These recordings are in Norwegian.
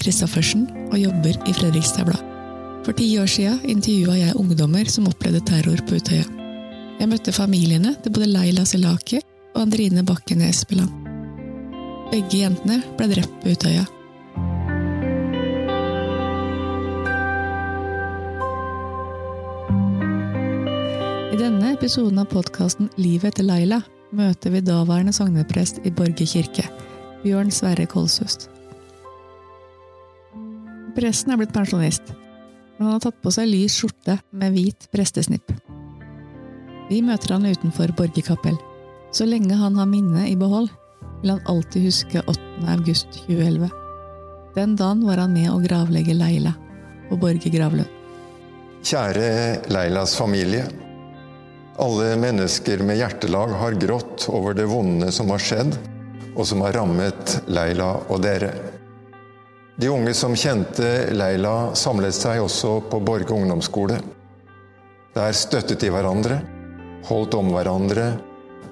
Christoffersen og jobber i Fredrikstad Blad. For ti år siden intervjua jeg ungdommer som opplevde terror på Utøya. Jeg møtte familiene til både Leila Selaki og Andrine Bakken Espeland. Begge jentene ble drept på Utøya. I denne episoden av podkasten Livet etter Laila møter vi daværende sogneprest i Borge kirke, Bjørn Sverre Kolshust. Presten er blitt pensjonist, men han har tatt på seg lys skjorte med hvit prestesnipp. Vi møter han utenfor Borge kapell. Så lenge han har minnet i behold, vil han alltid huske 8. august 2011. Den dagen var han med å gravlegge Leila på Borge gravlund. Kjære Leilas familie. Alle mennesker med hjertelag har grått over det vonde som har skjedd, og som har rammet Leila og dere. De unge som kjente Leila, samlet seg også på Borge ungdomsskole. Der støttet de hverandre, holdt om hverandre,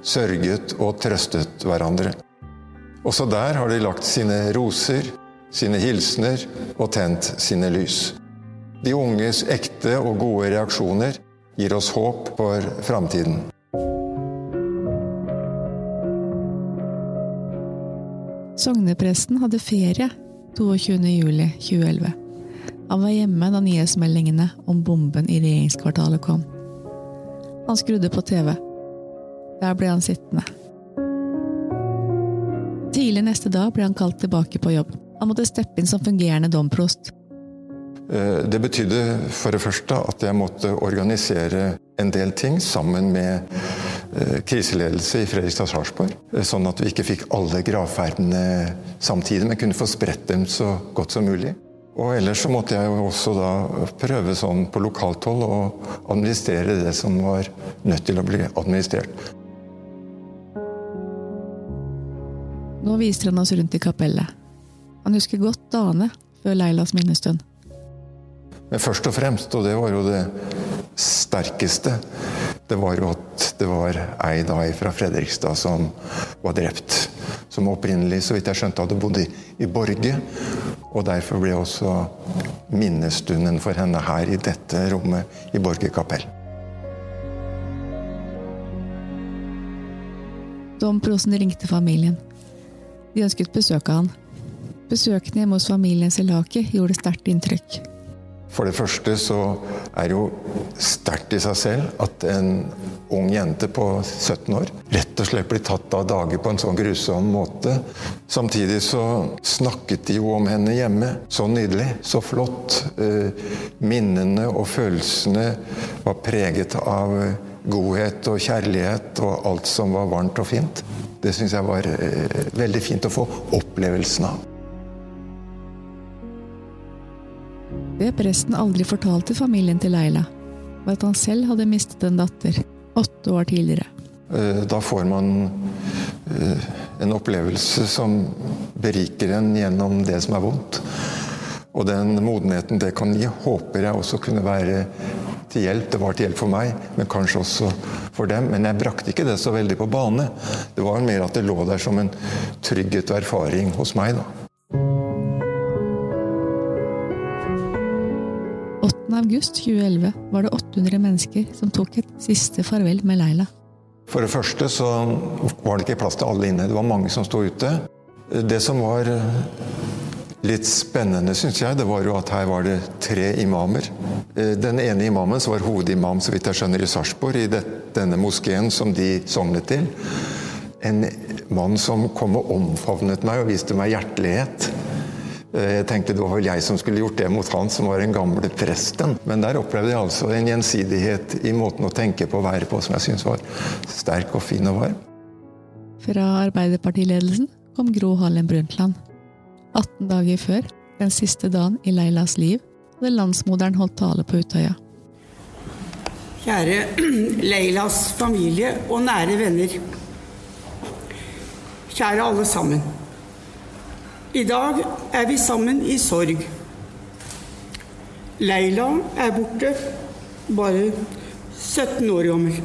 sørget og trøstet hverandre. Også der har de lagt sine roser, sine hilsener og tent sine lys. De unges ekte og gode reaksjoner gir oss håp for framtiden. Sognepresten hadde ferie 22.07.2011. Han var hjemme da nyhetsmeldingene om bomben i regjeringskvartalet kom. Han skrudde på TV. Der ble han sittende. Tidlig neste dag ble han kalt tilbake på jobb. Han måtte steppe inn som fungerende domprost. Eh, det betydde for det første at jeg måtte organisere en del ting sammen med kriseledelse i Fredrikstad Sarpsborg. eh, Sånn at vi ikke fikk alle gravferdene samtidig, men kunne få spredt dem så godt som mulig. Og ellers så måtte jeg jo også da prøve sånn på lokalt hold å administrere det som var nødt til å bli administrert. Nå viser han oss rundt i kapellet. Han husker godt dagene før Leilas minnestund. Men først og fremst, og det var jo det sterkeste, det var jo at det var ei da fra Fredrikstad som var drept. Som opprinnelig, så vidt jeg skjønte, hadde bodd i, i Borge. Og derfor ble også minnestunden for henne her i dette rommet i Borge kapell. Domprosten ringte familien. De ønsket besøk av han. Besøkene hjemme hos familien Selaki gjorde sterkt inntrykk. For det første så er jo sterkt i seg selv at en ung jente på 17 år rett og slett blir tatt av dage på en sånn grusom måte. Samtidig så snakket de jo om henne hjemme. Så nydelig, så flott. Eh, Minnene og følelsene var preget av godhet og kjærlighet og alt som var varmt og fint. Det syns jeg var eh, veldig fint å få opplevelsen av. Det presten aldri fortalte familien til Leila, var at han selv hadde mistet en datter åtte år tidligere. Eh, Da får man eh, en opplevelse som beriker en gjennom det som er vondt. Og den modenheten det kan gi, håper jeg også kunne være til hjelp. Det var til hjelp for meg, men kanskje også for dem. Men jeg brakte ikke det så veldig på bane. Det var mer at det lå der som en trygghet og erfaring hos meg. da. 8. august 2011 var det 800 mennesker som tok et siste farvel med Leila. For det første så var det ikke plass til alle inne. Det var mange som sto ute. Det som var litt spennende, syns jeg, det var jo at her var det tre imamer. Den ene imamen som var hovedimam, så vidt jeg skjønner, i Sarpsborg, i denne moskeen som de sognet til. En mann som kom og omfavnet meg og viste meg hjertelighet. Jeg tenkte det var vel jeg som skulle gjort det mot han som var den gamle presten. Men der opplevde jeg altså en gjensidighet i måten å tenke på og være på som jeg syns var sterk og fin og varm. Fra Arbeiderpartiledelsen kom Gro Harlem Brundtland. 18 dager før, den siste dagen i Leilas liv, hadde landsmoderen holdt tale på Utøya. Kjære Leilas familie og nære venner. Kjære alle sammen. I dag er vi sammen i sorg. Leila er borte, bare 17 år gammel.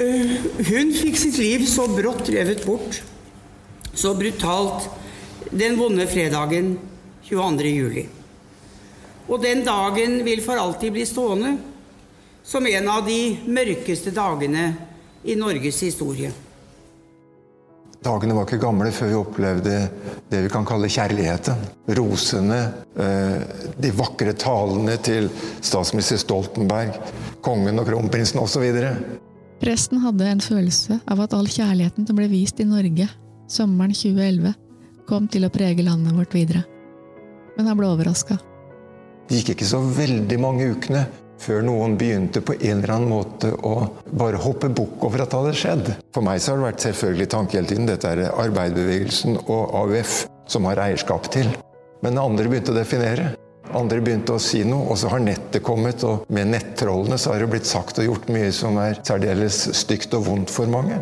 Eh, Hun fikk sitt liv så brått revet bort, så brutalt den vonde fredagen 22. juli. Og den dagen vil for alltid bli stående som en av de mørkeste dagene i Norges historie. Dagene var ikke gamle før vi opplevde det vi kan kalle kjærligheten. Rosene, eh, de vakre talene til statsminister Stoltenberg, kongen og kronprinsen osv. Presten hadde en følelse av at all kjærligheten som ble vist i Norge sommeren 2011, kom til å prege landet vårt videre. Men han ble overraska. Det gikk ikke så veldig mange ukene før noen begynte på en eller annen måte å bare hoppe bukk over at det hadde skjedd. For meg så har det vært selvfølgelig tanke hele tiden. Dette er arbeiderbevegelsen og AUF som har eierskap til. Men andre begynte å definere. Andre begynte å si noe, og så har nettet kommet, og med nettrollene så har det blitt sagt og gjort mye som er særdeles stygt og vondt for mange.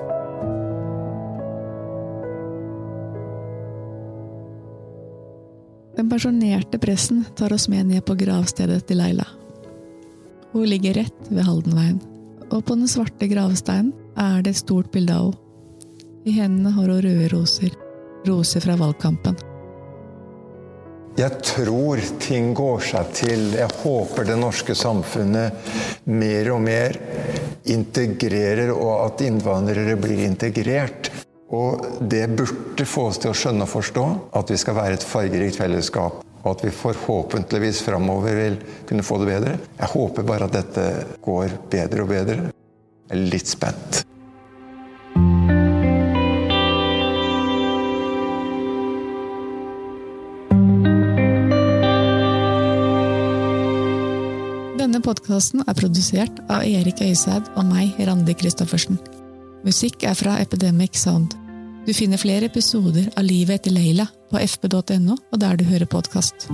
Den pensjonerte pressen tar oss med ned på gravstedet til Leila. Hun ligger rett ved Haldenveien, og på den svarte gravsteinen er det et stort bilde av henne. I hendene har hun røde roser, roser fra valgkampen. Jeg tror ting går seg til. Jeg håper det norske samfunnet mer og mer integrerer, og at innvandrere blir integrert. Og det burde få oss til å skjønne og forstå at vi skal være et fargerikt fellesskap og at vi forhåpentligvis framover vil kunne få det bedre. Jeg håper bare at dette går bedre og bedre. Jeg er litt spent. Denne podkasten er produsert av Erik Øyseid og meg, Randi Christoffersen. Musikk er fra Epidemic Sound. Du finner flere episoder av Livet etter Leila på fp.no og der du hører podkast.